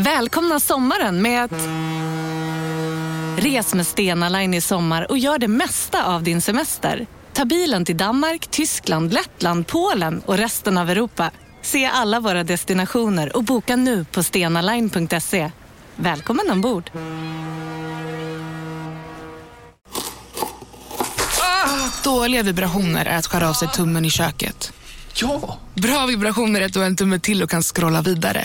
Välkomna sommaren med att... Res med Stena Line i sommar och gör det mesta av din semester. Ta bilen till Danmark, Tyskland, Lettland, Polen och resten av Europa. Se alla våra destinationer och boka nu på stenaline.se. Välkommen ombord! Dåliga vibrationer är att skära av sig tummen i köket. Ja! Bra vibrationer är att du har en tumme till och kan scrolla vidare.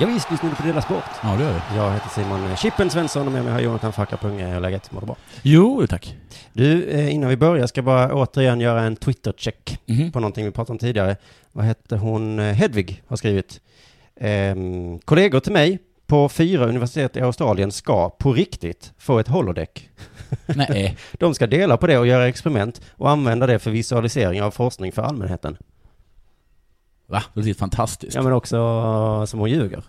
Ja, visst lyssnar på Dela Sport. Ja, det gör vi. Jag heter Simon Chippen Svensson och med mig har Jonathan Fackapunge. Hur är läget? Mår du bra? Jo, tack. Du, eh, innan vi börjar ska jag bara återigen göra en Twitter-check Mhm. på någonting vi pratade om tidigare. Vad hette hon? Eh, Hedvig har skrivit. Ehm, kollegor till mig på fyra universitet i Australien ska på riktigt få ett holodeck. Nej. De ska dela på det och göra experiment och använda det för visualisering av forskning för allmänheten. Va? Det låter fantastiskt. Ja, men också som hon ljuger.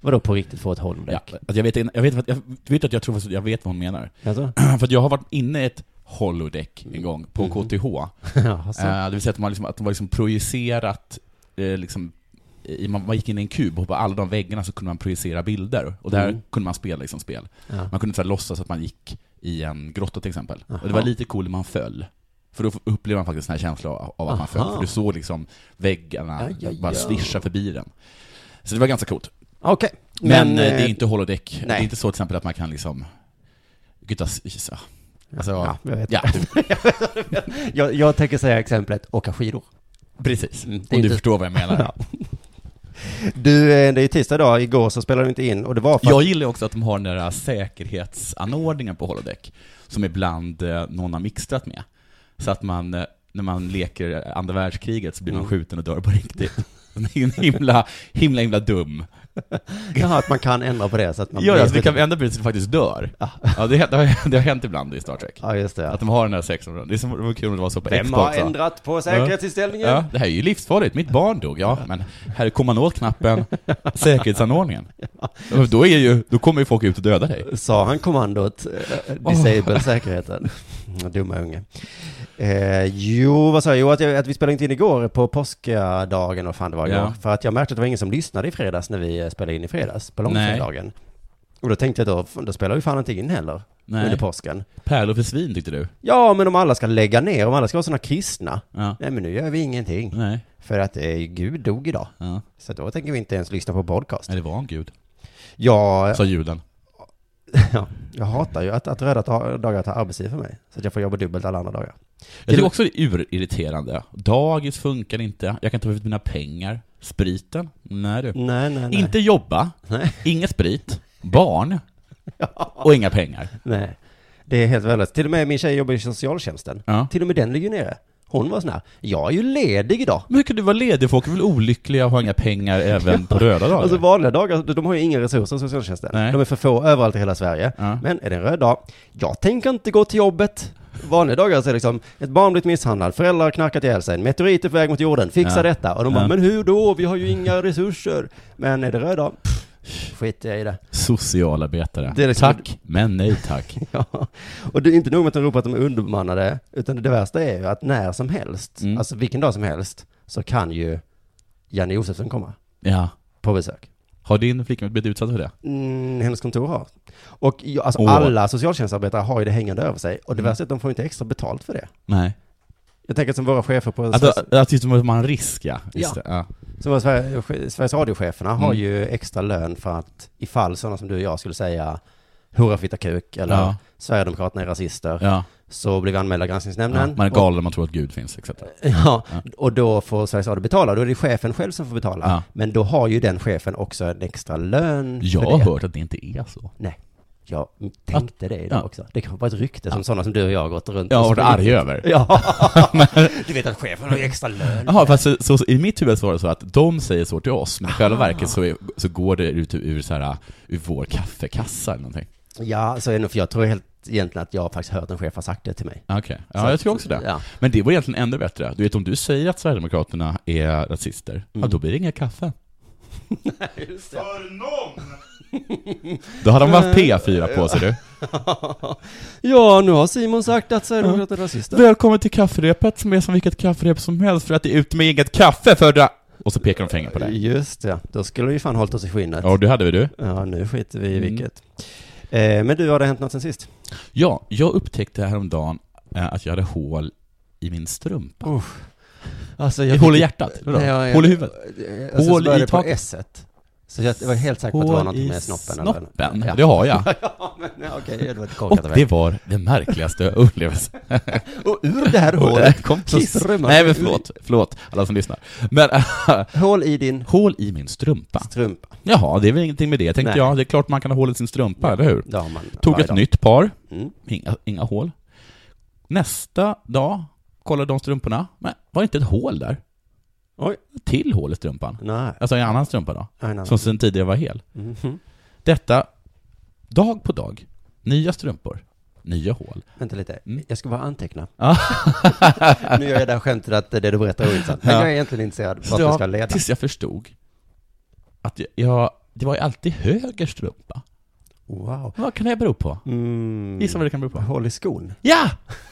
Vadå på riktigt få ett Ja, holodeck? alltså jag vet, jag vet, jag vet att jag tror att jag vet vad hon menar. Alltså? För jag har varit inne i ett holodeck en gång på Mhm. KTH. ja, alltså. Det vill säga att, man liksom, att var liksom projicerat, eh, liksom, i, man, gick in i en kub och på alla de väggarna så kunde man projicera bilder. Och där Mm. kunde man spela liksom spel. ja. Man kunde så här låtsas att man gick i en grotta till exempel. Och det Aha. var lite coolt när man föll. För då upplevde man faktiskt den här känslan av, av att man föll. För du såg liksom väggarna Ja, ja, bara svischa förbi den. Så det var ganska coolt. Okej. Men, eh, det eh, är inte holodeck. Det nej. är inte så till exempel att man kan liksom... Gutta, så. Alltså, Ja, jag vet. ja, jag, jag tänker säga exemplet åka skidor. precis. Mm, Om det du förstår vad jag menar. Ja. Du, eh, det är tisdag idag, igår så spelade du inte in och det var för Jag gillar också att de har den där säkerhetsanordningen på holodeck, som ibland eh, någon har mixtrat med. Så att man, eh, när man leker andra världskriget så blir man Mm. skjuten och dör på riktigt. Den är himla, himla, himla dum. ja, att man kan ändra på det så att man Ja, alltså det kan ändra på det så du faktiskt dör. Ja. Ja, det, det, har, det har hänt ibland i Star Trek. Ja, just det. Att de har den där säkerhetsområden. Det är som, det var kul om det var så på Vem Xbox. har va? ändrat på säkerhetsinställningen? Ja, det här är ju livsfarligt. Mitt barn dog. Ja, men här kommer man åt knappen, säkerhetsanordningen. Då, är ju, då kommer ju folk ut och döda dig. Sa han kommandot eh, disable säkerheten? Dumma unge. Eh, jo, vad sa jag? Jo, att, jag, att vi spelade inte in igår på påskdagen och fan det var igår. Ja. För att jag märkte att det var ingen som lyssnade i fredags när vi eh, spelade in i fredags, på långfredagen. Och då tänkte jag då, då spelar vi fan inte in heller under Nej. påsken. Pärlor för svin tyckte du? Ja, men om alla ska lägga ner, om alla ska vara sådana kristna, Ja. nej men nu gör vi ingenting. Nej. För att eh, Gud dog idag. Ja. Så då tänker vi inte ens lyssna på podcast. Nej, det var en gud. Jag, Sa julen. ja, jag hatar ju att, att röda dagar tar arbetstid för mig. Så att jag får jobba dubbelt alla andra dagar. Jag tycker också det är urirriterande. Dagis funkar inte. Jag kan ta ut mina pengar. Spriten? Nej du. Nej, nej, nej. Inte jobba. Nej. Inget sprit. Barn. Och inga pengar. Nej. Det är helt värdelöst. Till och med min tjej jobbar i socialtjänsten. Ja. Till och med den ligger nere. Hon var sån här, jag är ju ledig idag. Men hur kan du vara ledig? Folk är väl olyckliga och har inga pengar även på röda dagar? Alltså vanliga dagar, de har ju inga resurser socialtjänsten. Nej. De är för få överallt i hela Sverige. Ja. Men är det en röd dag, jag tänker inte gå till jobbet. Vanliga dagar så är det liksom, ett barn blivit misshandlad, föräldrar har knarkat ihjäl sig, en meteorit är på väg mot jorden, fixa Ja. detta. Och de Ja. bara, men hur då? Vi har ju inga resurser. Men är det röd dag, pff, skiter jag i det. Socialarbetare. Det liksom- Tack, men nej tack. Ja, och det är inte nog med att de ropar att de är underbemannade, utan det värsta är ju att när som helst, Mm. alltså vilken dag som helst, så kan ju Janne Josefsson komma Ja. på besök. Har din flickvän blivit utsatt för det? Mm, hennes kontor har. Och alltså Åh. alla socialtjänstarbetare har ju det hängande över sig, och det Mm. värsta är att de får inte extra betalt för det. Nej. Jag tänker som våra chefer på, Alltså, Sveriges, att just man har en risk, ja. Just Ja. Det. ja. Våra Sver- Sveriges Radio-cheferna har Mm. ju extra lön för att ifall sådana som du och jag skulle säga hurra fitta kuk eller Ja. Sverigedemokraterna är rasister. Ja. Så blir vi anmälda av ja. granskningsnämnden. Man är galen om man tror att Gud finns, etc. Ja, Ja. och då får Sveriges Radio betala. Då är det chefen själv som får betala. Men då har ju den chefen också en extra lön Jag har hört att det inte är så. Jag tänkte det idag Ja. också. Det kan vara ett rykte som sådana som du och jag har gått runt Jag har och varit spridit. arg över. Ja, du vet att chefen har ju extra lön. Jaha, fast så, så, i mitt huvud så var det så att de säger så till oss, men i själva verket så, är, så går det ut ur, så här, ur vår kaffekassa eller någonting. Ja, så är det nog, för jag tror helt egentligen att jag har faktiskt hört en chef ha sagt det till mig. Okej, Så ja jag att- tror också det. Ja. Men det var egentligen ännu bättre. Du vet om du säger att Sverigedemokraterna är rasister, ja Mm. då blir det inga kaffe. Då har de haft P4 på sig du. ja, nu har Simon sagt att Sverigedemokraterna är rasister. Välkommen till kafferepet som är som vilket kafferep som helst för att det är ute med inget kaffe för det. Och så pekar de finger på dig. Just det, då skulle vi fan hållit oss i skinnet. Ja, det hade vi du. Ja, nu skiter vi i Mm. vilket. Eh, men du, har det hänt något sen sist? Ja, jag upptäckte häromdagen eh, att jag hade hål i min strumpa. Alltså, Hål i hjärtat? Jag- Hål i huvudet? Alltså, Hål i taket? Så jag var helt säker på att det var något med snoppen. eller- snoppen? Ja. Det har jag. ja, men ja, okej, det var Och det var den märkligaste upplevelsen. Och ur det här hålet kom kiss. Nej det men förlåt, förlåt alla som lyssnar. Men Hål i din hål i min strumpa. strumpa. Jaha, det är väl ingenting med det, tänkte Nej. jag. Det är klart man kan ha hål i sin strumpa, eller hur? Det har man Tog ett dag. nytt par, Mm. inga, inga hål. Nästa dag kollade de strumporna, men var inte ett hål där. Oj. Till hål i strumpan. Nej. Alltså en annan strumpa då, Nej, nej, som sen tidigare var hel. Mhm. Detta, dag på dag, nya strumpor, nya hål. Vänta lite, Mm. jag ska bara anteckna. Nu gör jag det här skämtet att det du berättar är ointressant. Men Ja. jag är egentligen intresserad vart det ska leda. Tills jag förstod att jag, jag, det var ju alltid höger strumpa. Wow. Vad kan det bero på? Mm. Gissa vad det kan bero på? Hål i skon. Ja!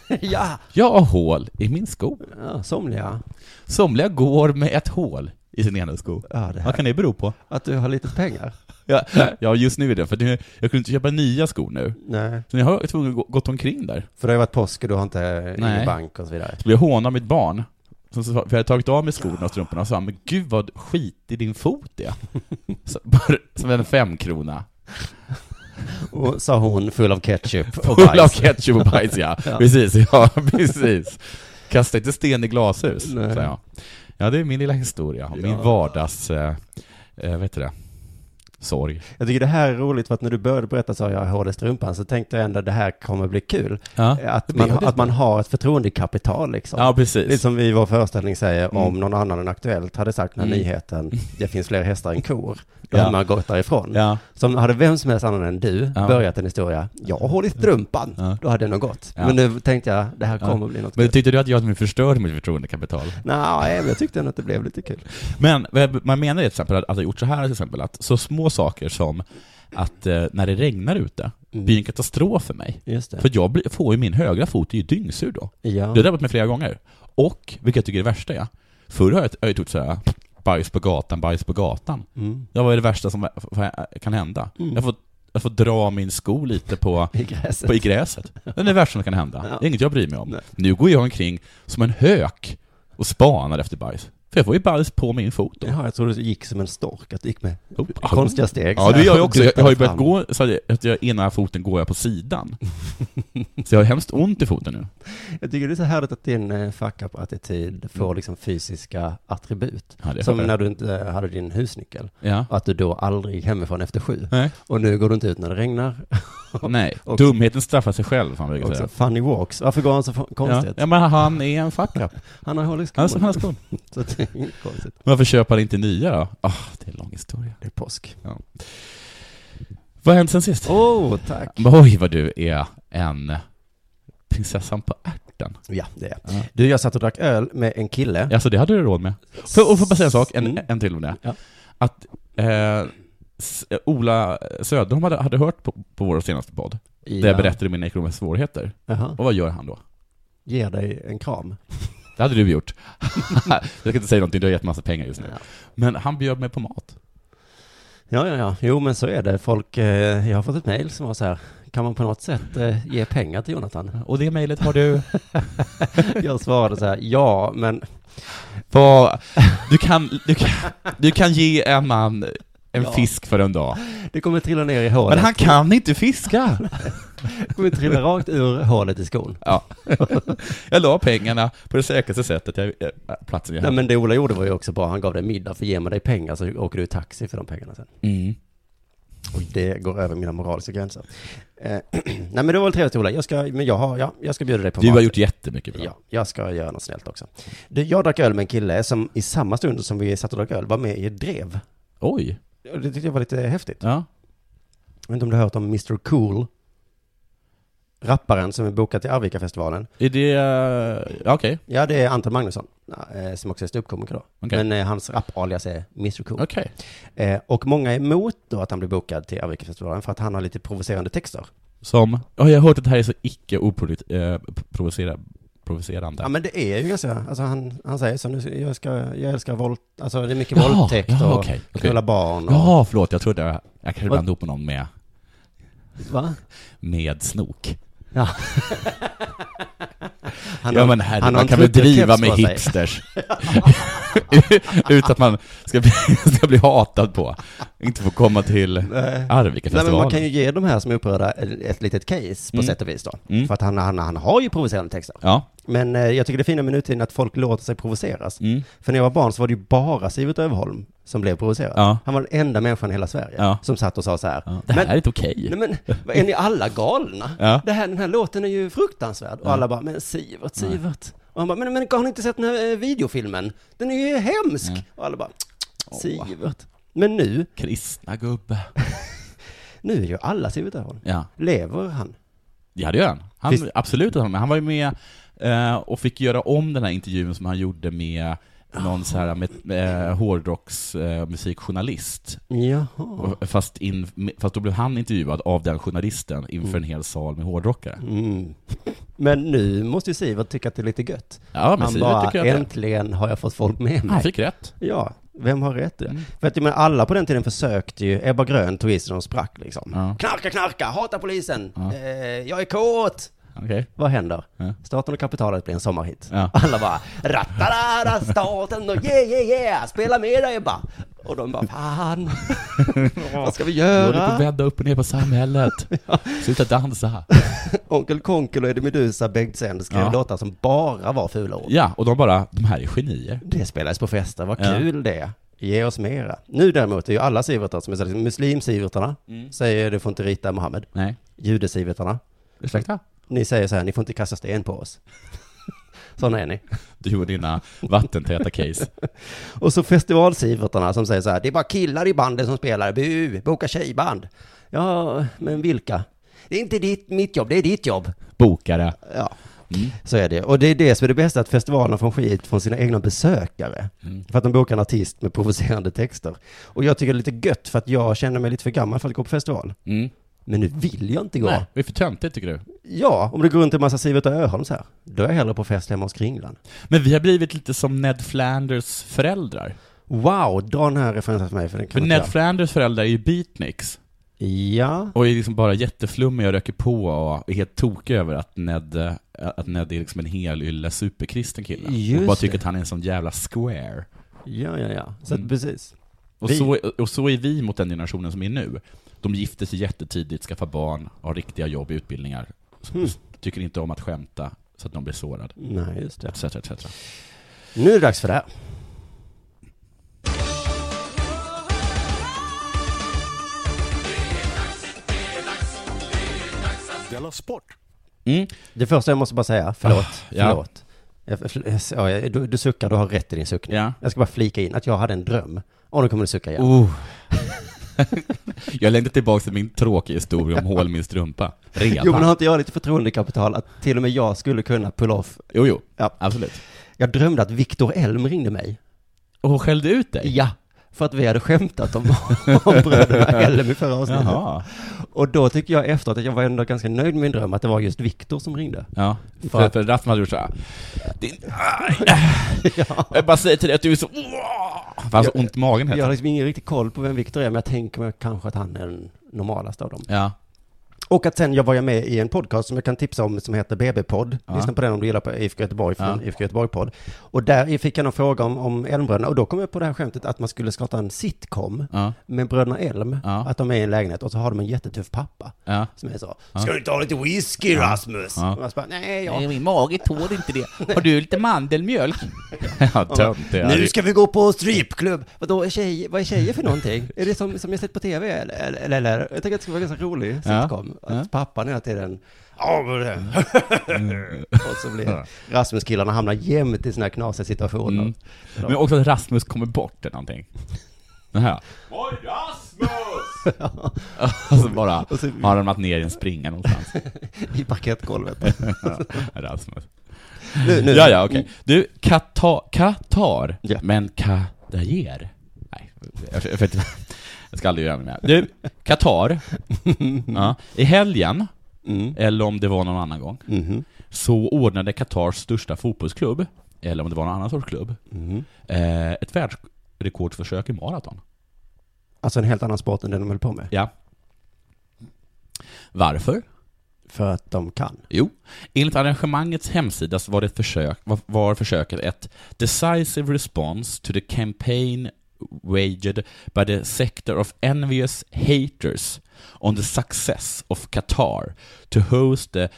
ja. Jag har hål i min sko. ja, somliga. Somliga går med ett hål i sin ena sko. Ja. Vad kan det bero på? Att du har lite pengar. Ja, ja just nu är det, för jag kunde inte köpa nya skor nu. Nej. Så jag har tvungen att gå- gått omkring där. För det har ju varit påsk och du har inte Nej. bank och så vidare. Så blev jag hånad av mitt barn. Så, för jag hade tagit av mig skorna och strumporna och sa men gud vad skit i din fot är. Som en femkrona. Och sa hon full av ketchup och Full av bajs. ketchup och bajs ja. Ja. Precis, ja precis. Kasta inte sten i glashus, Nej. jag. Ja, det är min lilla historia. Min vardags, eh, eh, vet du det, sorg. Jag tycker det här är roligt för att när du började berätta så jag har hål i strumpan så tänkte jag ändå att det här kommer bli kul. Ja, Att man, att man har ett förtroendekapital liksom. ja precis. som vi i vår föreställning säger, Mm. om någon annan än Aktuellt hade sagt den här Mm. nyheten, det finns fler hästar än kor, då Ja. hade man gått därifrån. Ja, Som hade vem som helst annan än du Ja. börjat en historia, jag har hål i strumpan, Ja. då hade det nog gått. Ja. Men nu tänkte jag, det här Ja. kommer bli något men kul. tyckte du att jag förstörde mitt förtroendekapital? Nej, men jag tyckte ändå att det blev lite kul. Men man menar till exempel att, att ha gjort så här till exempel, att så små saker som att eh, när det regnar ute, Mm. blir en katastrof för mig. För jag blir, får ju min högra fot är ju dyngsur då. Ja. Det har drabbat mig flera gånger. Och, vilket jag tycker är det värsta är, förr har jag, har jag gjort såhär, bajs på gatan, bajs på gatan. Mm. Det var det värsta som kan hända. Mm. Jag, får, jag får dra min sko lite på, I gräset. på i gräset. Det är det värsta som kan hända. Ja. Det är inget jag bryr mig om. Nej. Nu går jag omkring som en hök och spanar efter bajs. För jag får ju bajs på min fot då. Jaha, jag trodde du gick som en stork, att du gick med Oh. konstiga steg. Ja, det gör jag och också. Jag, har ju börjat fram. gå så att jag, ena foten går jag på sidan. Så jag har hemskt ont i foten nu. Jag tycker det är så härligt att din eh, fuck up-attityd får liksom fysiska attribut. Ja, det Som har när du inte hade din husnyckel. Ja. Att du då aldrig gick hemifrån efter sju. Nej. Och nu går du inte ut när det regnar. Nej. Och- Dumheten straffar sig själv, man brukar säga. funny walks. Varför går han så f- Ja. konstigt? ja, men han är en fuck up. Han har hål i Han skon. han är skon. Inget konstigt. Varför köper han inte nya då? Ah, det är en lång historia. Det är påsk. Vad har hänt sen sist? Åh, oh, tack. Oj, vad du är en prinsessan på ärten. Ja, det är Ja. Du, jag satt och drack öl med en kille. Alltså, det hade du råd med. För, och får bara säga en sak, en, Mm. en till om det. Ja. Att eh, Ola Söderholm hade, hade hört på, på vår senaste podd, där jag berättade mina ekonomiska svårigheter. Jaha. Och vad gör han då? Ger dig en kram. Det hade du gjort. jag ska inte säga någonting, du har gett massa pengar just nu. Ja. Men han bjöd mig på mat. Ja, ja, ja. Jo, men så är det. Folk, eh, jag har fått ett mejl som var så här, kan man på något sätt eh, ge pengar till Jonathan? Och det mejlet har du... Jag svarade så här, ja, men Vad, du, kan, du, kan, du kan ge en man En Ja. fisk för en dag. Det kommer trilla ner i hålet. Men han kan inte fiska! Det kommer trilla rakt ur hålet i skon. Ja. Jag la pengarna på det säkraste sättet, jag, eh, platsen jag Nej hade. men det Ola gjorde var ju också bra, han gav dig middag, för ger man dig pengar så åker du i taxi för de pengarna sen. Mm. Och det går över mina moraliska gränser. Eh, nej men det var väl trevligt Ola, jag ska, men jag har, ja, jag ska bjuda dig på Du mat. har gjort jättemycket bra. Ja, jag ska göra något snällt också. Du, jag drack öl med en kille som i samma stund som vi satt och drack öl var med i ett drev. Oj. Det tyckte jag var lite häftigt. Ja. Jag vet inte om du har hört om Mr Cool? Rapparen som är bokad till Arvika-festivalen. Är det... eh, ja, Okej. Ja, det är Anton Magnusson, eh, som också är ståuppkomiker då. Okej. Men eh, hans rap-alias är Mr Cool. Okej. Eh, och många är emot då att han blir bokad till Arvika-festivalen för att han har lite provocerande texter. Som... Ja, jag har hört att det här är så icke oprovocerande. Provocerande. Ja men det är ju ganska, alltså han, han säger så nu, jag ska, jag älskar våld, alltså det är mycket Jaha, våldtäkt ja, och okej. knulla barn och... Jaha, förlåt, jag trodde jag, jag kanske blandade ihop någon med, Va? med snok. Ja. Han ja har- men herre, han man kan väl driva med hipsters. Utan att man ska bli, ska bli hatad på. Inte få komma till Nej. Nej men Arvika-festivalen. man kan ju ge de här som är upprörda ett litet case på Mm. sätt och vis då. Mm. För att han, han, han har ju provocerande texter. Ja. Men eh, jag tycker det är fina med nutiden att folk låter sig provoceras. Mm. För när jag var barn så var det ju bara Sivert Överholm som blev provocerad. Ja. Han var den enda människan i hela Sverige Ja. som satt och sa så här. ja. Det här Men- är inte okej. Nej men, är ni alla galna? Ja. Det här, den här låten är ju fruktansvärd. Och alla bara, men Sivert, Sivert. Och han bara, men, men har ni inte sett den här eh, videofilmen? Den är ju hemsk. Och alla bara. Sivert. Men nu, Kristna gubbe. nu är ju alla Sivert Öholm. Ja. Lever han? Ja, det gör han. han Visst- Absolut, han han var ju med eh, och fick göra om den här intervjun som han gjorde med någon så här med, med eh, musikjournalist. Jaha. Och- Fast, in, fast då blev han intervjuad av den journalisten inför en hel sal med hårdrockare. Mm. Men nu måste ju Sivert tycka att det är lite gött. Ja, men han bara, tycker jag att det. äntligen har jag fått folk med mig. Han fick rätt. Ja, vem har rätt i det? Mm. För att menar, alla på den tiden försökte ju, Ebba Grön tog isen och sprack liksom. Ja. Knarka, knarka, hata polisen, Ja. eh, jag är kåt. Okej. Vad händer? Ja. Staten och kapitalet blir en sommarhit. Ja. Alla bara rattarara staten och yeah yeah yeah, spela med dig Ebba. Och de bara fan, vad ska vi Du håller på göra? vända upp och ner på samhället. Sluta dansa. Onkel Konkel och Eddie Meduza, Bengtzén skrev Ja. låtar som bara var fula ord. Ja, och de bara, de här är genier. Det spelades på fester, vad Ja. kul det är. Ge oss mera. Nu däremot är ju alla sivertar som är liksom, muslimsivertarna Mm. säger du får inte rita Mohammed. Nej. Judesivertarna, Ursäkta? Ni säger så här, ni får inte kasta sten på oss. Sådana är ni. Du och dina vattentäta case. Och så festivalsivertarna som säger så här, det är bara killar i banden som spelar, bu, boka tjejband. Ja, men vilka? Det är inte ditt, mitt jobb, det är ditt jobb. Bokare. Ja, Mm. så är det. Och det är det som är det bästa, att festivalerna får skit från sina egna besökare. Mm. För att de bokar en artist med provocerande texter. Och jag tycker det är lite gött för att jag känner mig lite för gammal för att gå på festival. Mm. Men nu vill jag inte gå. Nej, det är för töntigt tycker du. Ja, om det går runt en massa Sivert Öholm så här, då är jag hellre på fest hemma hos Kringlan. Men vi har blivit lite som Ned Flanders föräldrar. Wow, dra den här referensen för mig för den kan För Ned Flanders föräldrar är ju beatniks. Ja, Och är liksom bara jätteflummiga och röker på och är helt tokiga över att Ned, eh, att Ned är liksom en helylle superkristen kille. Just och bara det. tycker att han är en sån jävla square. ja, ja, ja. Så att Mm. precis. Och så, och så är vi mot den generationen som är nu. De gifter sig jättetidigt, skaffar barn, har riktiga jobb, utbildningar. Mm. Tycker inte om att skämta så att de blir sårade. Nej, just det. Etc, etc. Nu är det dags för det här. Della Sport! Mm. Det första jag måste bara säga, förlåt, ja. förlåt. Ja, jag- du, du suckar, du har rätt i din suckning. Ja. Jag ska bara flika in att jag hade en dröm. Och nu kommer du sucka igen. Oh. jag längtar tillbaka till min tråkiga historia om hål i min strumpa. Redan. Jo, men har inte jag lite förtroendekapital att till och med jag skulle kunna pull off? jo, jo. Ja. Absolut. Jag drömde att Viktor Elm ringde mig. Och hon skällde ut dig? Ja, för att vi hade skämtat om, om bröderna Elm i förra avsnittet. Jaha. Och då tycker jag efteråt att jag var ändå ganska nöjd med min dröm, att det var just Viktor som ringde. Ja. För För, att- för Rasmus hade gjort såhär. Din... ja. Jag bara säger till dig att du är så... För han så Jag- ont i magen Jag heter har liksom ingen riktig koll på vem Viktor är, men jag tänker mig kanske att han är den normalaste av dem. Ja. Och att sen jag var jag med i en podcast som jag kan tipsa om som heter BB-podd. Ja. Lyssna på den om du gillar på IFK Göteborg från Ja. IFK Göteborg-podd. Och där fick jag någon fråga om, om Elmbröderna och då kom jag på det här skämtet att man skulle starta en sitcom Ja, med bröderna Elm. Att de är i en lägenhet och så har de en jättetuff pappa som är så. Ska du ha lite whisky Rasmus? Ja. Och jag bara, nej, ja. min mage tål inte det. Har du lite mandelmjölk? ja, tönt det. Nu ska vi gå på stripklubb. Vadå, är tjej, vad är tjejer för någonting? Är det som, som jag sett på tv eller, eller, eller? Jag tänker att det ska vara ganska rolig sitcom. Att Ja. pappan hela tiden. Mm. Och så blir Rasmus-killarna hamnar jämt i såna här knasiga situationer. Mm. Men också att Rasmus kommer bort eller någonting. Oj, Rasmus! och så bara Och så- har han ramlat ner i en springa någonstans. I parkettgolvet. Rasmus. Nu, nu. Ja, ja, okej. Du, Qatar, Qatar Ja. men Qadair? Nej, jag, jag, jag, jag ska aldrig göra med. Du, Qatar, ja, i helgen, Mm. eller om det var någon annan gång, Mhm. så ordnade Qatars största fotbollsklubb, eller om det var någon annan sorts klubb, eh, ett världsrekordsförsök i maraton. Alltså en helt annan sport än den de höll på med. Ja. Varför? För att de kan. Jo, enligt arrangemangets hemsida så var, det ett försök, var, var försöket ett decisive response to the campaign waged by the sector of envious haters on the success of Qatar to host the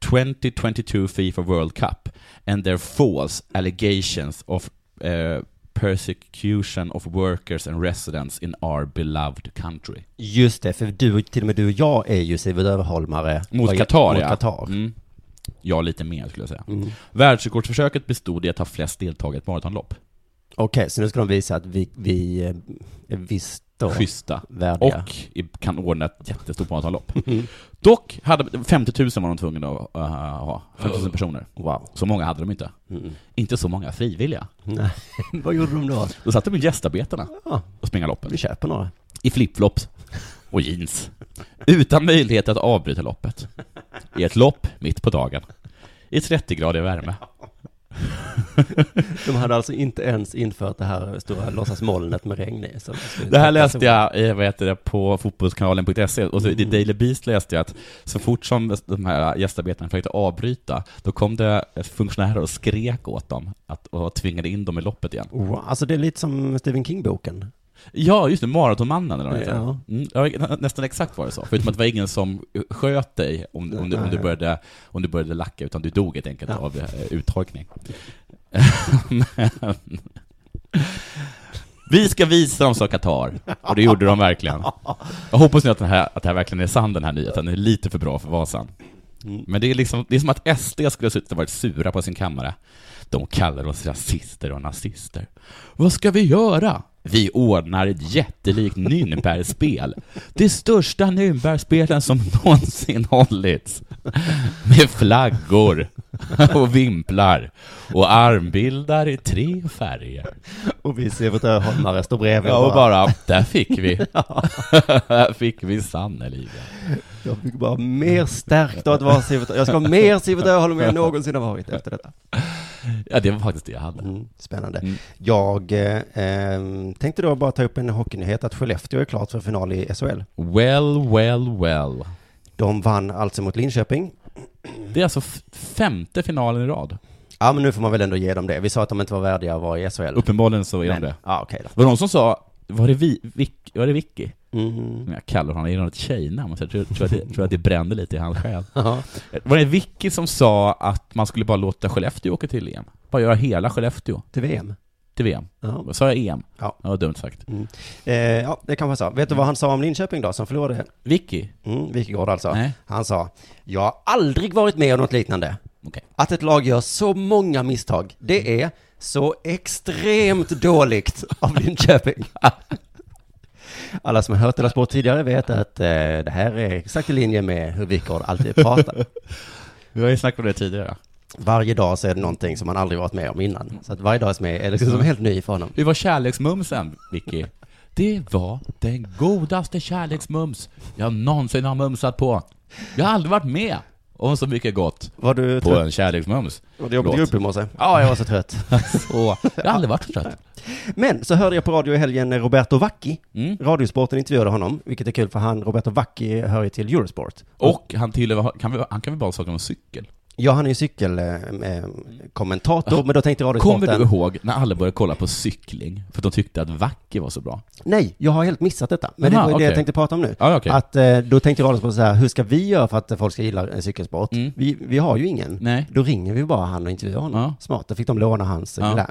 2022 FIFA World Cup and their false allegations of uh, persecution of workers and residents in our beloved country. Just det, för du, till och med du och jag är ju Siewert Överholmare. Mot Qatar, mot ja. Qatar. Mm. Ja, lite mer skulle jag säga. Mm. Världsrekordsförsöket bestod i att ha flest deltagare i ett maratonlopp. Okej, så nu ska de visa att vi, vi eh, är visst då Schyssta. värdiga. Och kan ordna ett jättestort maratonlopp. Mm. Dock hade 50 000 var de tvungna att uh, ha. 50 000 personer. Wow. Så många hade de inte. Mm. Inte så många frivilliga. Nej, vad gjorde de då? Då satt de med gästarbetarna Ja, och springa loppet. vi köper några. I flipflops och jeans. Utan möjlighet att avbryta loppet. I ett lopp mitt på dagen. I 30 grader värme. De hade alltså inte ens infört det här stora låtsasmolnet med regn i. så Det här läste jag vad heter det, på fotbollskanalen.se och i Daily Beast läste jag att så fort som de här gästarbetarna försökte avbryta, då kom det funktionärer och skrek åt dem att, och tvingade in dem i loppet igen. Wow, alltså det är lite som Stephen King-boken. Ja, just det, Maratonmannen eller vad. Ja. Mm, ja, nä- nästan exakt var det så. Förutom att det var ingen som sköt dig om, om, du, om, du, började, om du började lacka, utan du dog helt enkelt Ja. av eh, uttorkning. Men, vi ska visa dem, sa Qatar. Och det gjorde de verkligen. Jag hoppas nu att, den här, att det här verkligen är sann, den här nyheten. Den är lite för bra för Vasan. Mm. Men det är, liksom, det är som att SD skulle ha suttit och varit sura på sin kammare. De kallar oss rasister och nazister. Vad ska vi göra? Vi ordnar ett jättelikt Nürnbergspel. Det största Nürnbergspelen som någonsin hållits. Med flaggor och vimplar och armbildar i tre färger. Och vi ser vårt Öholmare stå bredvid Ja, och bara, där fick vi. där fick vi sannerligen. Jag fick bara mer stärkt av att vara Siewert Jag ska ha mer Siewert Öholm än jag någonsin har varit efter detta. Ja, det var faktiskt det jag hade. Mm, spännande. Mm. Jag eh, ehm, tänkte då bara ta upp en hockeynyhet att Skellefteå är klart för final i SHL. Well, well, well. De vann alltså mot Linköping. Det är alltså femte finalen i rad. Ja, men nu får man väl ändå ge dem det. Vi sa att de inte var värdiga att vara i SHL. Uppenbarligen så är de det. Ja, okej då. Var det någon som sa, var det, vi, Vic, var det Vicky? Mm. Jag kallar honom, är det något tjejnamn? Jag tror, tror, att det, tror att det brände lite i hans själ. Var det Vicky som sa att man skulle bara låta Skellefteå åka till EM? Bara göra hela Skellefteå Till VM. Till VM. Ja. Sa jag EM? Ja. Det var dumt sagt. Eh, ja, det kan vara så. Vet du vad han sa om Linköping då, som förlorade? Vicky? Mm, Wikegård alltså. Nej. Han sa, jag har aldrig varit med om något liknande. Okej. Att ett lag gör så många misstag, det är så extremt dåligt av Linköping. Alla som har hört Della Sport tidigare vet att eh, det här är exakt i linje med hur Wikegård alltid pratar. Vi har ju snackat om det tidigare. Varje dag så är det någonting som man aldrig varit med om innan. Så att varje dag som är, är liksom som helt ny för honom. Hur var kärleksmumsen, Vicky? Det var den godaste kärleksmums jag någonsin har mumsat på. Jag har aldrig varit med och så mycket gott Var du på trött? en kärleksmums. Var det jobbigt Förlåt. upp i morse? Ja, jag var så trött. Så, jag har aldrig varit så trött. Men så hörde jag på radio i helgen Roberto Vacchi. Mm. Radiosporten intervjuade honom, vilket är kul för han, Roberto Vacchi, hör ju till Eurosport. Och han tillhör, kan vi, han kan väl bara saker om cykel? Ja, han är ju cykelkommentator, men då tänkte Kommer Radiosporten... du ihåg när alla började kolla på cykling? För att de tyckte att Vacki var så bra. Nej, jag har helt missat detta. Men Aha, det var ju det jag tänkte prata om nu. Ja, okej. Att eh, då tänkte Radiosporten så här, hur ska vi göra för att folk ska gilla en cykelsport? Mm. Vi, vi har ju ingen. Nej. Då ringer vi bara han och intervjuar honom. Ja. Smart, då fick de låna hans Ja. eh,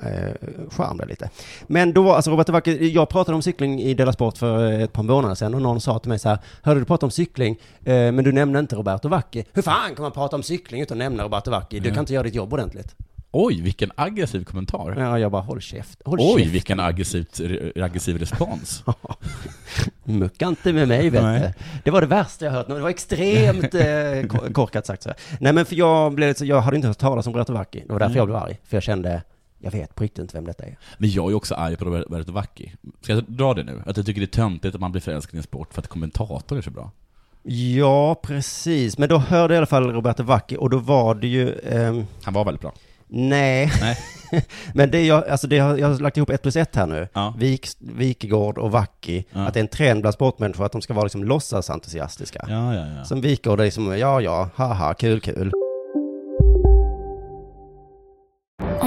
charm där lite. Men då alltså Robert Wacke, jag pratade om cykling i Della Sport för eh, ett par månader sedan och någon sa till mig så här, hörde du prata om cykling, eh, men du nämnde inte Roberto Wacke. Hur fan kan man prata om cykling utan att nämna Roberto Wacke? Du Mm. kan inte göra ditt jobb ordentligt. Oj, vilken aggressiv kommentar. Ja, jag bara, håll käft. Håll Oj, käft. vilken aggressivt, aggressiv respons. Mucka inte med mig vet Nej. du. Det var det värsta jag hört. Det var extremt eh, ko- korkat sagt så. här. Nej men för jag blev jag hade inte hört talas om Roberto Wacke. Det var därför Nej. jag blev arg. För jag kände, jag vet på riktigt inte vem detta är. Men jag är också arg på Roberto Vacchi. Ska jag dra det nu? Att jag tycker det är töntigt att man blir förälskad i en sport för att kommentator är så bra. Ja, precis. Men då hörde jag i alla fall Roberto Vacchi och då var det ju, ehm, Han var väldigt bra. nej. Nej. Men det jag, alltså det har, jag har lagt ihop ett plus ett här nu. Ja. Vik, Wikegård och Vacchi. Ja. Att det är en trend bland sportmänniskor att de ska vara liksom låtsasentusiastiska. Ja, ja, ja. Som Wikegård är liksom, ja, ja, haha, kul, kul.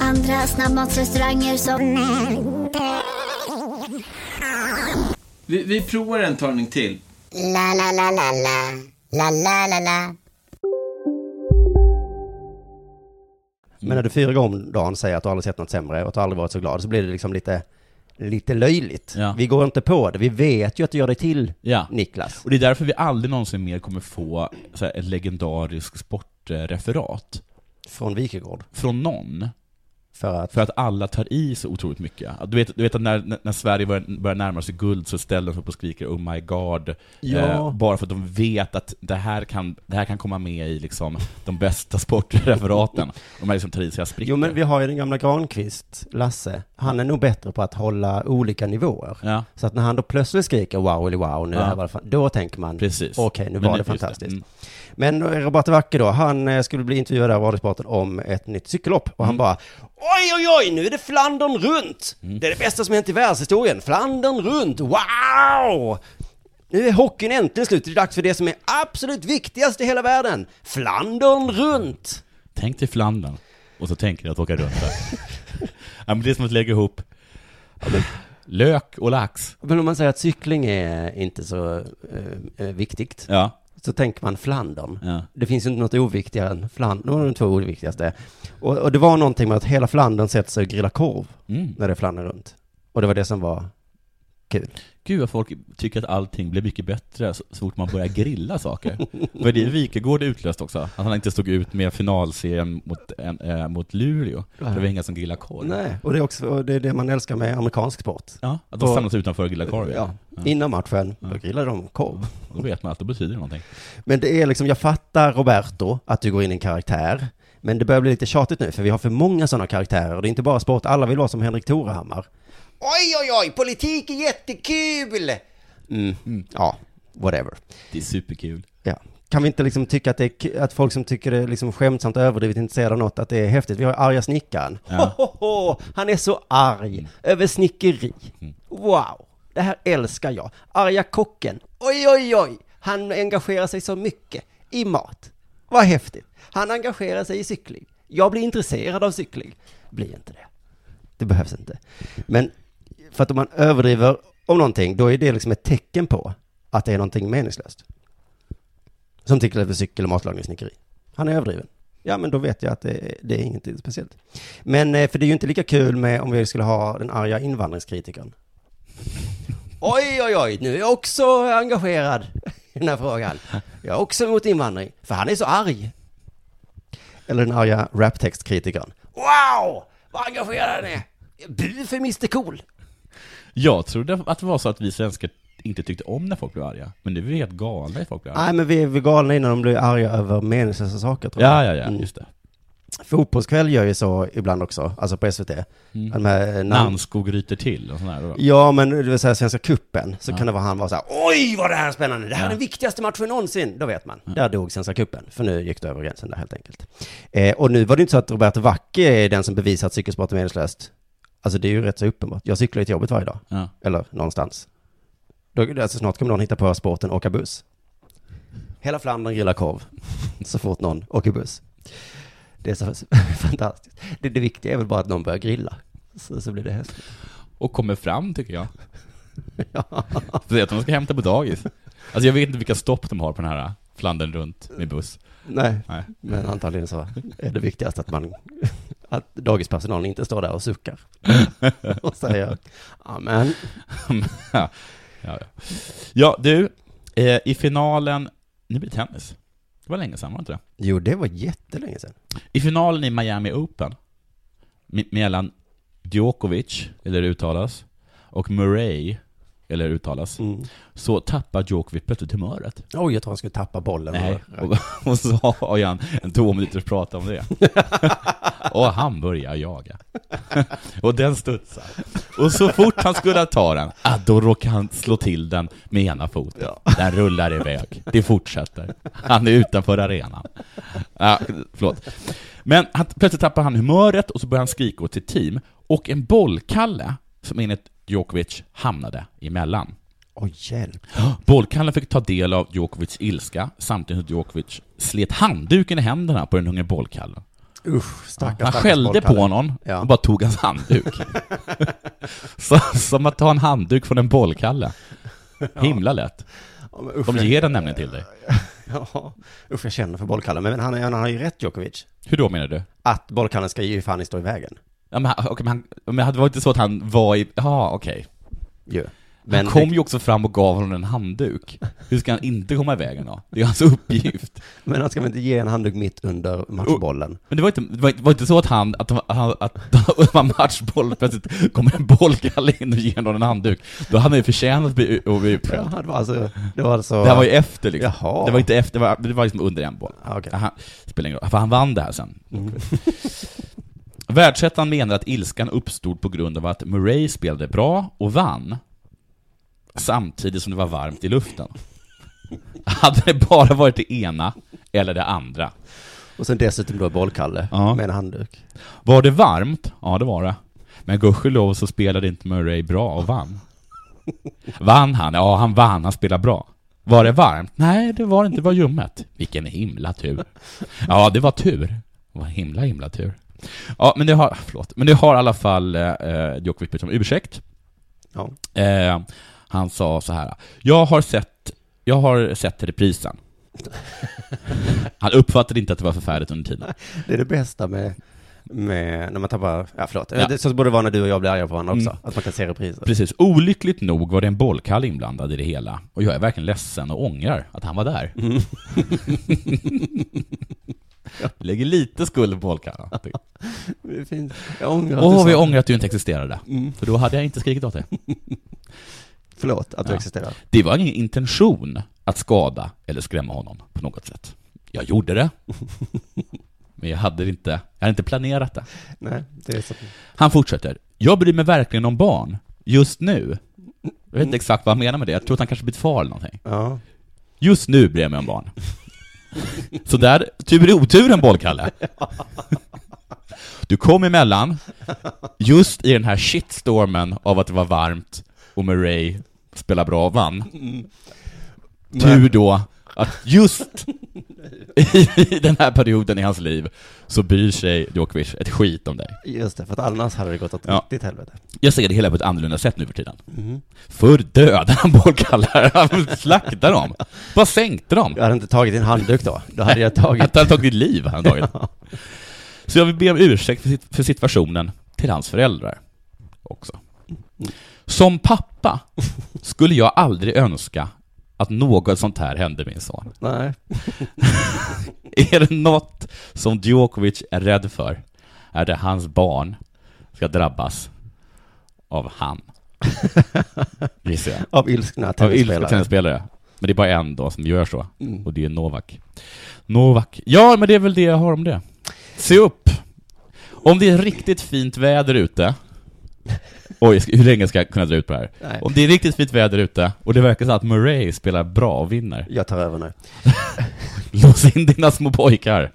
Andra snabbmatsrestauranger som... Vi, vi provar en talning till. La, la, la, la, la. La, la, la, la. Men när du fyra gånger om dagen säger att du aldrig sett något sämre och att du aldrig varit så glad så blir det liksom lite, lite löjligt. Ja. Vi går inte på det. Vi vet ju att du gör dig till Ja. Niklas. Och det är därför vi aldrig någonsin mer kommer få så här, ett legendariskt sportreferat från Wikegård. från någon. För att... För att alla tar i så otroligt mycket. Du vet, du vet att när, när Sverige börjar, börjar närma sig guld så ställer de sig upp och skriker Oh my God. Ja. Eh, bara för att de vet att det här kan, det här kan komma med i liksom de bästa sportreferaten. De här liksom tar i sig sprickor. Jo men vi har ju den gamla Granqvist, Lasse. Han är nog bättre på att hålla olika nivåer. Ja, Så att när han då plötsligt skriker wow eller wow, nu Ja. här var det då tänker man okej, nu Men var det fantastiskt. Mm. Men eh, Roberto Wacke då, han eh, skulle bli intervjuad av Radiosporten om ett nytt cykellopp och han Mm. bara Oj, oj, oj, nu är det Flandern runt! Mm. Det är det bästa som hänt i världshistorien. Flandern runt, wow! Nu är hockeyn äntligen slut. Det är dags för det som är absolut viktigast i hela världen. Flandern runt! Tänk dig Flandern, och så tänker ni att åka runt där. ja, men det är som att lägga ihop lök och lax. Men om man säger att cykling är inte så eh, eh, viktigt, Ja, så tänker man Flandern. ja. Det finns inte något oviktigare än Flandern, de är de två oviktigaste. Och, och det var någonting med att hela Flandern sätter sig och grillar korv Mm. när det är Flandern runt. Och det var det som var kul. Gud vad folk tycker att allting blir mycket bättre så, så fort man börjar grilla saker. Var det Wikegård utlöst också? Att han inte stod ut med finalserien mot, äh, mot Luleå? För det var inga som grillade korv. Nej, och det är också det, är det man älskar med amerikansk sport. Ja, att de Och- samlas utanför och grillar korv. Ja, Ja. innan matchen, Ja. då grillar de korv. Då vet man att det betyder någonting. Men det är liksom, jag fattar Roberto, att du går in i en karaktär. Men det börjar bli lite tjatigt nu, för vi har för många sådana karaktärer. Och det är inte bara sport, alla vill vara som Henrik Torehammar. Oj, oj, oj, politik är jättekul! Mm, ja, whatever. Det är superkul. Ja. Kan vi inte liksom tycka att det är, att folk som tycker det är liksom skämtsamt överdrivet intresserade av något, att det är häftigt? Vi har arga snickaren. Ja. Ho, ho, ho, han är så arg över snickeri. Wow, det här älskar jag. Arga kocken. Oj, oj, oj, han engagerar sig så mycket i mat. Vad häftigt. Han engagerar sig i cykling. Jag blir intresserad av cykling. Blir inte det. det behövs inte. Men för att om man överdriver om någonting, då är det liksom ett tecken på att det är någonting meningslöst. Som till exempel cykel och matlagningssnickeri. Han är överdriven. Ja, men då vet jag att det, det är ingenting speciellt. Men, eh, för det är ju inte lika kul med om vi skulle ha den arga invandringskritikern. Oj, oj, oj, nu är jag också engagerad i den här frågan. Jag är också emot invandring, för han är så arg. Eller den arga raptextkritikern. Wow, vad engagerad han är! Bu för Mr Cool! Jag trodde att det var så att vi svenskar inte tyckte om när folk blev arga. Men nu är vi helt galna när folk blir arga. Nej, men vi är väl galna innan de blir arga över meningslösa saker, tror jag. Ja, ja, ja, Mm. just det. Fotbollskväll gör ju så ibland också, alltså på SVT. Mm. Här namn- Nanskog ryter till och sådär. då. Ja, men det vill säga Svenska Kuppen så Ja. kan det vara han vara så här, oj vad det här är spännande, det här är Ja. den viktigaste matchen någonsin. Då vet man, där dog Svenska Kuppen för nu gick det över gränsen där helt enkelt. Eh, och nu var det inte så att Roberto Vacchi är den som bevisar att cykelsport är meningslöst. Alltså det är ju rätt så uppenbart. Jag cyklar ju till jobbet varje dag, Ja. eller någonstans. Då, alltså snart kommer någon hitta på sporten åka buss. Hela Flandern grillar korv, så fort någon åker buss. Det är så fantastiskt. Det, det viktiga är väl bara att någon börjar grilla, så, så blir det häftigt. Och kommer fram, tycker jag. Ja. För att de ska hämta på dagis. Alltså jag vet inte vilka stopp de har på den här Flandern runt med buss. Nej, Nej. men antagligen så är det viktigast att man, att dagispersonalen inte står där och suckar och säger amen. ja, ja, ja. du, eh, i finalen, nu blir det tennis. Det var länge sedan, var det inte det? Jo, det var jättelänge sedan. I finalen i Miami Open, me- mellan Djokovic, eller det uttalas, och Murray, eller uttalas, Mm. så tappar Djokovic plötsligt humöret. Oj, jag tror han skulle tappa bollen. Nej, Och, och, så har han en två minuters prata om det. Och han börjar jaga. och den studsar. Och så fort han skulle ta den, ah, då råkar han slå till den med ena foten. Den rullar iväg. Det fortsätter. Han är utanför arenan. Ah, förlåt. Men han, plötsligt tappar han humöret och så börjar han skrika åt sitt team. Och en bollkalle, som enligt Djokovic hamnade emellan. Oj, hjälp. Bollkallen fick ta del av Djokovics ilska samtidigt som Djokovic slet handduken i händerna på den unge bollkallen. Usch, stackars, Han skällde bollkalle. på honom Ja. och bara tog hans handduk. Så, som att ta en handduk från en bollkalle. Himla lätt. Ja, usch, De ger den nämligen till dig. Ja, usch jag känner för bollkallen. Men han, han har ju rätt Djokovic. Hur då menar du? Att bollkallen ska ju fan stå i vägen. Ja, men, okej, men, han, men det var inte så att han var i... Ja, okej. Ju. Han kom ju också fram och gav honom en handduk. Hur ska han inte komma i vägen då? Det är hans uppgift. Men han ska väl inte ge en handduk mitt under matchbollen? Men det var inte, det var, det var inte så att han, att, han, att det var matchboll, plötsligt kommer en bollkalle in och ger honom en handduk. Då hade han ju förtjänat att bli, att bli utskälld. Ja, det var alltså, det var alltså... Det här var ju efter liksom. Jaha. Det var inte efter, det var, det var liksom under en boll. Ja, okej. Han, spelar ingen roll, för han vann det här sen. Mm. Världsettan menar att ilskan uppstod på grund av att Murray spelade bra och vann, samtidigt som det var varmt i luften. Hade det bara varit det ena eller det andra. Och sen dessutom då bollkalle Ja. med en handduk. Var det varmt? Ja, det var det. Men gudskelov så spelade inte Murray bra och vann. Vann han? Ja, han vann. Han spelade bra. Var det varmt? Nej, det var inte. Det var ljummet. Vilken himla tur. Ja, det var tur. Det var himla, himla tur. Ja, men det har, förlåt, men det har i alla fall eh, Djokovic bett om ursäkt. Ja. Eh, han sa så här. Jag har sett, jag har sett reprisen. Han uppfattade inte att det var förfärligt under tiden. Det är det bästa med, med när man tappar, ja förlåt, Ja. Det, så borde det vara när du och jag blir arga på varandra också, Mm. att man kan se repriser. Precis. Olyckligt nog var det en bollkalle inblandad i det hela. Och jag är verkligen ledsen och ångrar att han var där. Mm. Lägger lite skuld på bollkallen. Åh, vi ångrar att du inte existerade. Mm. För då hade jag inte skrikit åt dig. Förlåt att du Ja. existerar. Det var ingen intention att skada eller skrämma honom på något sätt. Jag gjorde det. Men jag hade inte, jag hade inte planerat det. Nej, det är så. Han fortsätter. Jag bryr mig verkligen om barn. Just nu. Jag vet inte exakt vad han menar med det. Jag tror att han kanske blivit far eller någonting. Ja. Just nu bryr jag mig om barn. Så där, tur i oturen bollkalle. Du kom emellan, just i den här shitstormen av att det var varmt och Murray spelade bra och vann. Mm. Tur då att just i den här perioden i hans liv så bryr sig Djokovic ett skit om dig. Just det, för att annars hade det gått åt Ja. riktigt helvete. Jag ser det hela på ett annorlunda sätt nu för tiden. Mhm. Förr dödade han bollkallar, han slaktade dem. Bara sänkte dem. Jag hade inte tagit din handduk då. Då hade jag tagit... Att han tagit ditt liv, han tagit. Så jag vill be om ursäkt för situationen till hans föräldrar också. Som pappa skulle jag aldrig önska att något sånt här hände min son. Nej. Är det något som Djokovic är rädd för, är det hans barn ska drabbas av han. Av ilskna Av ilskna tennisspelare. tennisspelare. Men det är bara en då som gör så. Mm. Och det är Novak. Novak. Ja, men det är väl det jag har om det. Se upp! Om det är riktigt fint väder ute Oj, hur länge ska jag kunna dra ut på det här? Nej. Om det är riktigt fint väder ute och det verkar så att Murray spelar bra och vinner. Jag tar över nu. Lås in dina små pojkar.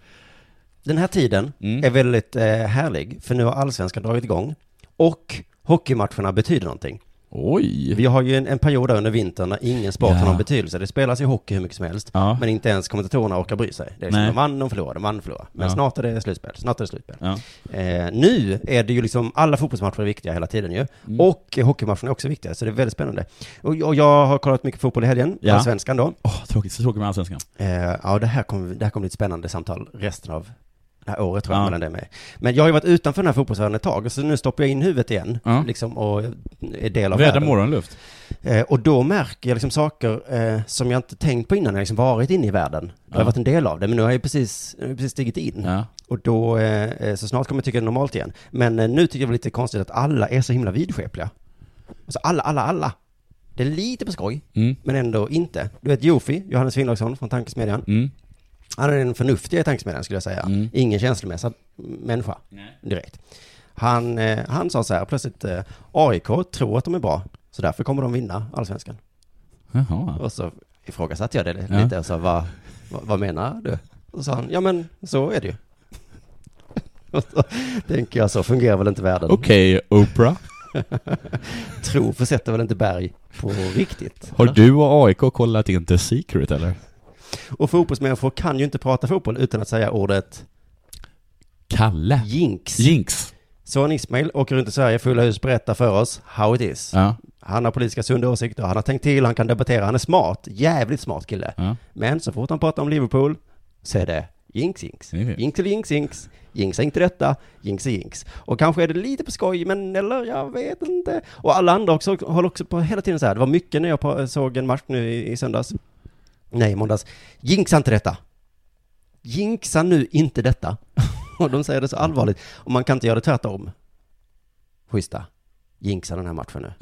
Den här tiden Mm. är väldigt eh, härlig, för nu har allsvenskan dragit igång. Och hockeymatcherna betyder någonting. Oj! Vi har ju en, en period där under vintern när ingen sport Ja. har någon betydelse. Det spelas ju hockey hur mycket som helst. Ja. Men inte ens kommentatorerna orkar bry sig. Det är liksom, Nej. de vann, de förlorade, de vann, de förlorade. Men Ja. snart är det slutspel, snart är det slutspel. Eh, nu är det ju liksom, alla fotbollsmatcher är viktiga hela tiden ju. Mm. Och hockeymatcherna är också viktiga, så det är väldigt spännande. Och, och jag har kollat mycket fotboll i helgen, Ja. allsvenskan då. Åh, tråkigt, så tråkigt med Allsvenskan. Eh, ja, det här kommer det här kommer bli ett spännande samtal resten av det här året tror jag Ja. mellan det med. Men jag har ju varit utanför den här fotbollsvärlden ett tag, så nu stoppar jag in huvudet igen, Ja. liksom, och är del av Väder världen. morgonluft. Eh, och då märker jag liksom saker eh, som jag inte tänkt på innan, när jag liksom varit inne i världen. Jag har Ja. varit en del av det, men nu har jag precis, har precis stigit in. Ja. Och då, eh, eh, så snart kommer jag tycka det är normalt igen. Men eh, nu tycker jag det är lite konstigt att alla är så himla vidskepliga. Alltså alla, alla, alla. Det är lite på skoj, Mm. men ändå inte. Du vet Jofi, Johannes Finnlaugsson från Tankesmedjan. Mm. Han är den förnuftiga Tankesmedjan skulle jag säga. Mm. Ingen känslomässig människa, direkt. Han, eh, han sa så här plötsligt, eh, AIK tror att de är bra, så därför kommer de vinna allsvenskan. Jaha. Och så ifrågasatte jag det Ja. lite och sa, vad, vad, vad menar du? Och så sa han, ja men så är det ju. Och så tänker jag, så fungerar väl inte världen. Okej, Oprah. Tro försätter väl inte berg på riktigt? Har du och AIK kollat in The Secret eller? Och fotbollsmänniskor kan ju inte prata fotboll utan att säga ordet Kalle. jinx. Jinx. Son Ismail åker runt i Sverige, fulla hus, berättar för oss how it is. Ja. Han har politiska sunda åsikter, han har tänkt till, han kan debattera, han är smart, jävligt smart kille. Ja. Men så fort han pratar om Liverpool så är det jinx, jinx. Jinx till jinx, jinx. Jinxa inte detta, jinx är jinx. Och kanske är det lite på skoj, men eller jag vet inte. Och alla andra också håller också på hela tiden så här. Det var mycket när jag såg en match nu i, i söndags. Nej, i måndags. Jinxa inte detta. Jinxa nu inte detta. Och de säger det så allvarligt. Och man kan inte göra det tvärtom. Schyssta. Jinxa den här matchen nu.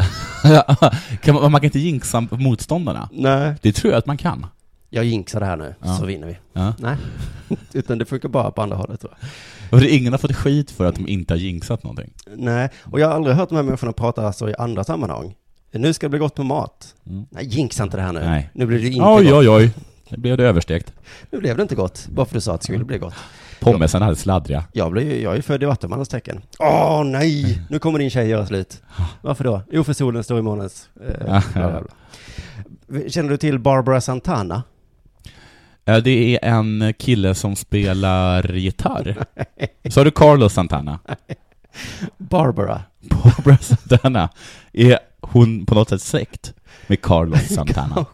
kan man, man kan inte jinxa motståndarna. Nej. Det tror jag att man kan. Jag jinxar det här nu, Ja. så vinner vi. Ja. Nej. Utan det funkar bara på andra hållet tror jag. Och ingen har fått skit för att de inte har jinxat någonting. Nej, och jag har aldrig hört de här människorna prata så i andra sammanhang. Nu ska det bli gott med mat. Mm. Nej, jinxa inte det här nu. Nej. Nu blir det inte Oj, gott. oj, oj. Nu blev det överstekt. Nu blev det inte gott, bara för att du sa att det skulle bli gott. Pommesen hade sladdriga. Jag, ju- jag är född i Vattumannens tecken. Åh nej, nu kommer din tjej göra slut. Varför då? Jo, för solen står i månens... Eh. Känner du till Barbara Santana? Det är en kille som spelar gitarr. Sa du Carlos Santana? Barbara. Barbara Santana. Är hon på något sätt släkt med Carlos Santana?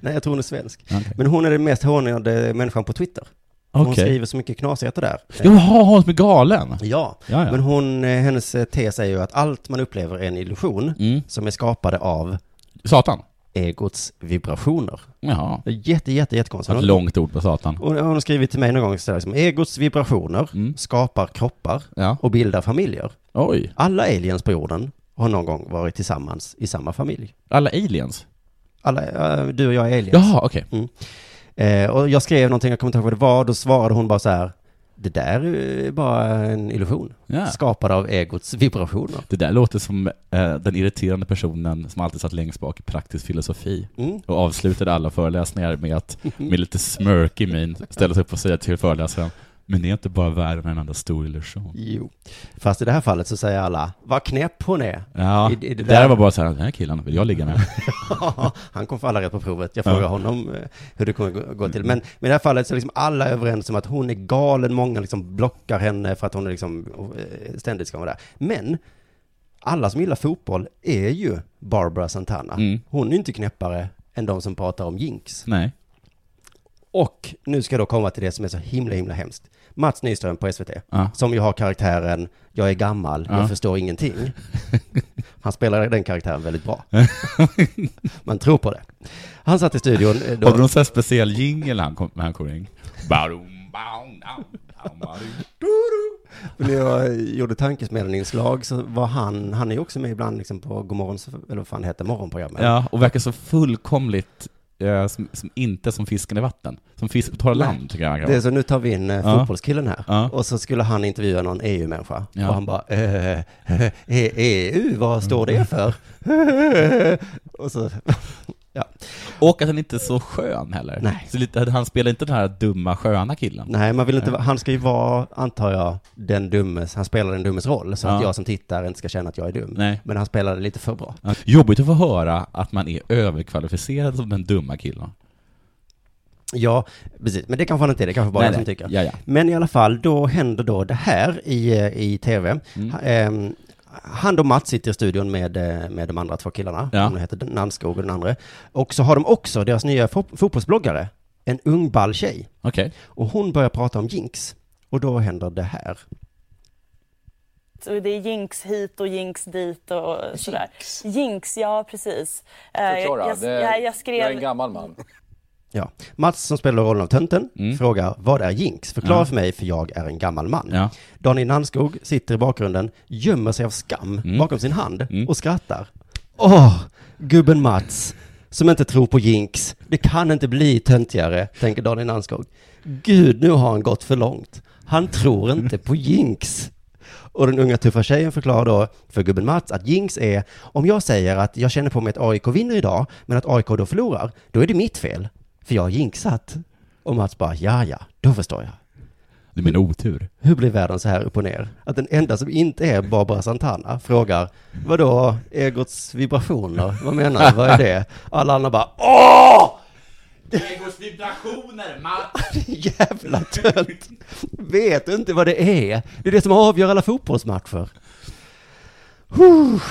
Nej, jag tror hon är svensk. Okej. Men hon är den mest hånade människan på Twitter. Hon Okej. skriver så mycket knasigheter där. Jaha, hon som är galen? Ja, Ja, ja. men hon, eh, hennes tes är ju att allt man upplever är en illusion Mm. som är skapade av Satan? egots vibrationer. Jaha. Jätte, jätte, jättekonstigt. Ett långt ord på Satan. Hon, hon har skrivit till mig någon gång så liksom, egots vibrationer Mm. skapar kroppar Ja. och bildar familjer. Oj. Alla aliens på jorden har någon gång varit tillsammans i samma familj. Alla aliens? Alla, du och jag är aliens. Jaha, okej. Mm. Eh, och jag skrev någonting, jag kommer inte ihåg vad det var, då svarade hon bara så här, det där är bara en illusion. Ja. Skapad av egots vibrationer. Det där låter som eh, den irriterande personen som alltid satt längst bak i praktisk filosofi Mm. och avslutade alla föreläsningar med att med lite smirkig min ställa sig upp och säga till föreläsaren Men det är inte bara världen en enda stor illusion. Jo. Fast i det här fallet så säger alla, vad knäpp hon är. Ja, I- i det där där- var bara så här, den här killen vill jag ligga med. han kom få alla rätt på provet. Jag frågar Ja. honom eh, hur det kommer gå- gå till. Men, men i det här fallet så är liksom alla överens om att hon är galen. Många liksom blockar henne för att hon är liksom eh, ständigt ska vara där. Men alla som gillar fotboll är ju Barbara Santana. Mm. Hon är inte knäppare än de som pratar om jinx. Nej. Och nu ska jag då komma till det som är så himla, himla hemskt. Mats Nyström på SVT, Ja. som ju har karaktären Jag är gammal, Ja. jag förstår ingenting. Han spelar den karaktären väldigt bra. Man tror på det. Han satt i studion. eh, Då, Har du någon sån här speciell jingel han kom, han kommer in? Barum, baum. När jag gjorde tankesmedjan-inslag så var han, han är ju också med ibland liksom på Godmorgon, eller vad fan heter, morgonprogrammet. Ja, och verkar så fullkomligt eh, som, som inte som fisken i vatten. Som fisk på torra land, tycker jag Det är så, nu tar vi in eh, Ja. fotbollskillen här. Ja. Och så skulle han intervjua någon EU-människa. Ja. Och han bara, eh, eh, EU, vad står det för? och så, ja. Och att han inte är så skön heller. Nej. Så lite, han spelar inte den här dumma sköna killen. Nej, man vill inte, han ska ju vara, antar jag, den dummes, han spelar den dummes roll, så att Ja. jag som tittare inte ska känna att jag är dum. Nej. Men han spelar det lite för bra. Ja. Jobbigt att få höra att man är överkvalificerad som den dumma killen. Ja, precis. Men det kanske han inte är, det kanske bara Nej, jag som nej. tycker. Ja, ja. Men i alla fall, då händer då det här i, eh, i tv. Mm. Ha- han och Mats sitter i studion med, eh, med de andra två killarna. Ja. De heter Nannskog och den andra. Och så har de också deras nya fo- fotbollsbloggare, en ung ball tjej. Okej. Och hon börjar prata om jinx. Och då händer det här. Och det är jinx hit och jinx dit och sådär. Jinx, ja precis. Eh, Förklara. Jag, det, jag, jag skrev... jag är en gammal man. Ja. Mats som spelar rollen av tönten Mm. frågar vad är jinx? Förklara Ja. för mig för jag är en gammal man. Ja. Daniel Nannskog sitter i bakgrunden, gömmer sig av skam Mm. bakom sin hand Mm. och skrattar. Åh, gubben Mats som inte tror på jinx. Det kan inte bli töntigare, tänker Daniel Nannskog. Gud, nu har han gått för långt. Han tror inte på jinx. Och den unga tuffa tjejen förklarar då för gubben Mats att jinx är om jag säger att jag känner på mig att AIK vinner idag, men att AIK då förlorar, då är det mitt fel. För jag har jinxat. Och Mats bara, ja, ja, då förstår jag. Du menar otur? Hur blir världen så här upp och ner? Att den enda som inte är Barbara Santana frågar, vadå, egots vibrationer? Vad menar du? Vad är det? Alla andra bara, åh! Egos vibrationer, Mats! Jävla tönt! Vet du inte vad det är? Det är det som avgör alla fotbollsmatcher. Huh.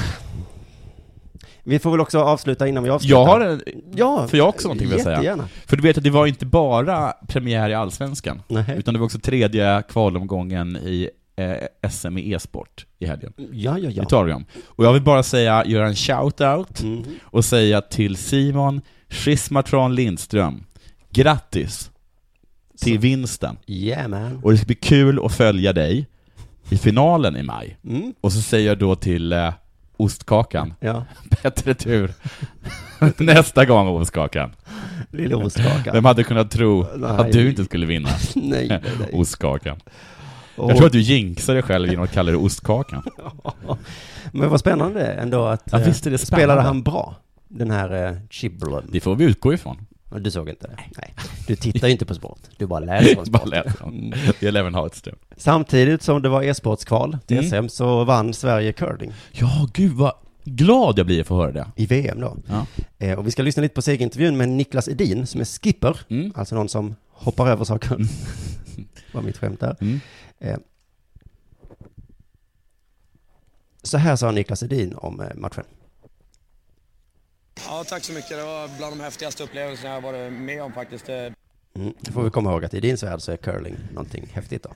Vi får väl också avsluta innan vi avslutar. Jag har en, Ja, för jag har också någonting vill säga. För du vet att det var inte bara premiär i Allsvenskan, Nej. utan det var också tredje kvalomgången i eh, SM i e-sport i helgen. Ja, ja, ja. Det tar vi om. Och jag vill bara säga, göra en shout-out Mhm. och säga till Simon Schismatron Lindström, grattis till vinsten. Yeah man. Och det ska bli kul att följa dig i finalen i maj. Mm. Och så säger jag då till eh, Ostkakan, Ja, bättre tur nästa gång Ostkakan. lilla ostkaka. Vem hade kunnat tro Nej. att du inte skulle vinna Nej, nej, nej. Ostkakan? Och- Jag tror att du jinxar dig själv genom att kalla det Ostkakan. Men vad spännande ändå att Ja, eh, visst är det spelade spännande. han bra, den här eh. Det får vi utgå ifrån. Och Du såg inte det? Nej. Du tittar ju inte på sport, du bara läser om Bara sport. läser om. Ha ett stöd. Samtidigt som det var e-sportskval till Mm. SM så vann Sverige curling Ja, gud vad glad jag blir att få höra det. i VM då. Ja. Eh, och vi ska lyssna lite på segerintervjun med Niklas Edin som är skipper, Mm. alltså någon som hoppar över saker. var mitt skämt där. Mm. Eh, så här sa Niklas Edin om eh, matchen. Ja, tack så mycket. Det var bland de häftigaste upplevelserna jag varit med om faktiskt. Det- Mm. Då får vi komma ihåg att i din värld så är curling någonting häftigt då.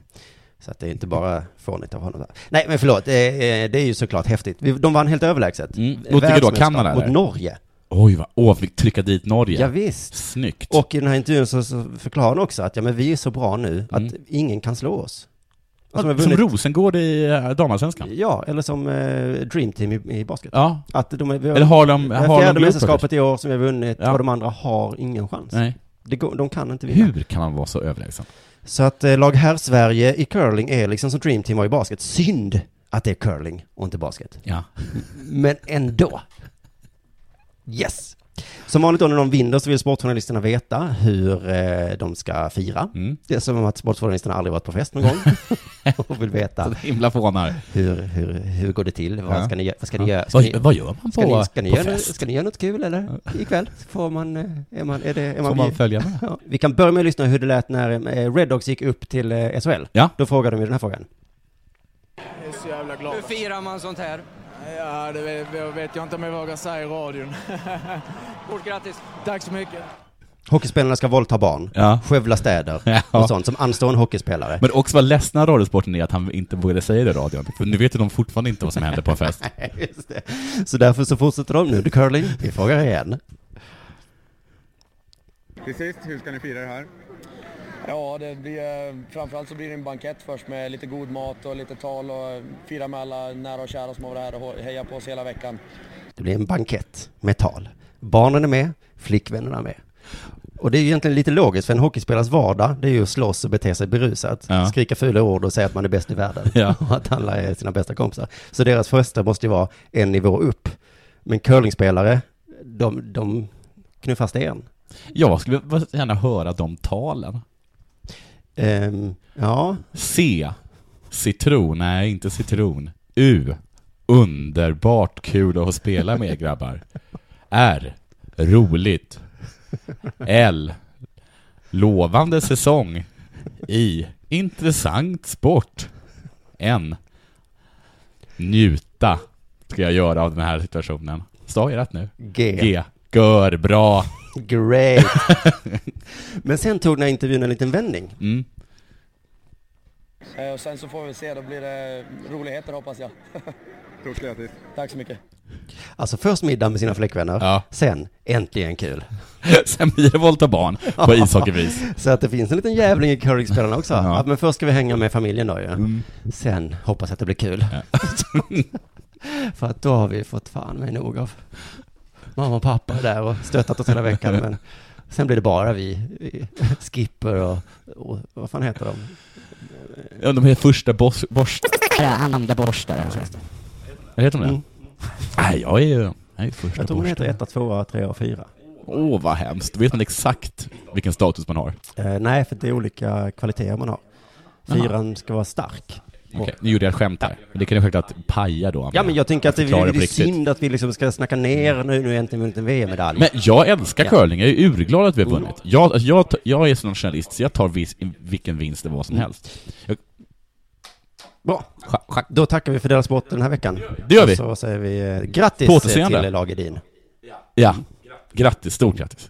Så att det är inte bara fånigt av honom. Där. Nej, men förlåt, det är, det är ju såklart häftigt. Vi- De vann helt överlägset. Mm. Mot vilka då? Kanada, Mot? Norge. Oj, vad, åh, fick trycka dit Norge. Ja, visst. Snyggt. Och i den här intervjun så, så förklarar han också att ja, men vi är så bra nu att Mm. ingen kan slå oss. Alltså, har som vunnit- Rosengård i eh, damallsvenskan. Ja, eller som eh, Dream Team i, i basket. Ja. Att de vi har, Eller det är Harlem fjärde Globetrotters. mästerskapet i år som vi har vunnit Ja. och de andra har ingen chans. Nej. Det de kan inte vinna. Hur kan man vara så överlägsen? Så att eh, lag här Sverige i curling är liksom som Dream Team var i basket. Synd att det är curling och inte basket. Ja. Men ändå. Yes! Som vanligt då när de vinner så vill sportjournalisterna veta hur eh, de ska fira. Mm. Det är som att sportjournalisterna aldrig varit på fest någon gång och vill veta Så himla fånar. hur, hur, hur går det till? Vad Ja. ska ni, vad ska ni Ja. göra? Ska Vad- ni, vad gör man ska på- ni, ska ni, på göra, fest? ska ni göra något kul eller? Ikväll får man, eh, är man, är det, är man, Får man följa med? Ja. Vi kan börja med att lyssna hur det lät när eh, Red Dogs gick upp till SHL. Ja. Då frågade de ju den här frågan. Jag är så jävla glad. Hur firar man sånt här? Ja, det vet, det vet jag inte om jag vågar säga i radion. Stort grattis! Tack så mycket. Hockeyspelarna ska våldta barn, Ja. skövla städer Ja. och sånt som anstår en hockeyspelare. Men också vad ledsna Radiosporten är att han inte vågade säga det i radion. För nu vet ju de fortfarande inte vad som händer på en fest. Just det. Så därför så fortsätter de nu. The curling, vi frågar igen. Till sist, hur ska ni fira det här? Ja, det blir, framförallt så blir det en bankett först med lite god mat och lite tal och fira med alla nära och kära som har varit här och heja på oss hela veckan. Det blir en bankett med tal. Barnen är med, flickvännerna är med. Och det är ju egentligen lite logiskt, för en hockeyspelares vardag, det är ju att slåss och bete sig berusat. Ja. Skrika fula ord och säga att man är bäst i världen. Ja. Och att alla är sina bästa kompisar. Så deras första måste ju vara en nivå upp. Men curlingspelare, de, de knuffar sten. Jag skulle gärna höra de talen. Ehm, ja, C. Citron. Nej, inte citron. U. Underbart kul att spela med er grabbar. R. Roligt. L. Lovande säsong. I. Intressant sport. N. Njuta ska jag göra av den här situationen. Sa jag rätt nu? G. G. Gör bra. Great. Men sen tog den här intervjun en liten vändning. Mm. Eh, Och sen så får vi se, då blir det roligheter hoppas jag. Stort grattis. Tack så mycket. Alltså först middag med sina flickvänner, Ja. sen äntligen kul. Sen blir det volta barn på ishockeyvis. Så att det finns en liten jävling i curlingspelarna också. Ja. Men först ska vi hänga med familjen då ju. Mm. Sen hoppas jag att det blir kul. För att då har vi fått fan med nog av mamma och pappa där och stöttat oss hela veckan. Men sen blir det bara vi, Skipper och, och vad fan heter de? Ja, de är första borst... Andra borstar. Vad heter de det? Mm. Nej, jag är ju... Jag är första Jag tror de heter borsten. etta, tvåa, trea och fyra. Åh, vad hemskt. Vet man exakt vilken status man har. Eh, nej, för det är olika kvaliteter man har. Fyran ska vara stark. Okej, nu gjorde jag ett skämt här. Men det kan ju självklart paja då. Ja, men jag tänker att det, är synd att vi liksom ska snacka ner nu, nu äntligen vunnit en VM-medalj. Men jag älskar Ja. curling, jag är urglad att vi har vunnit. Jag, alltså, jag, jag är sån journalist, så jag tar vis, vilken vinst det var som Mm. helst. Jag, Bra. scha, scha, Då tackar vi för Dela Sport den här veckan. Det gör vi. Och så säger vi eh, grattis till Lag Edin. ja, grattis, stort grattis.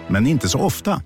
men inte så ofta.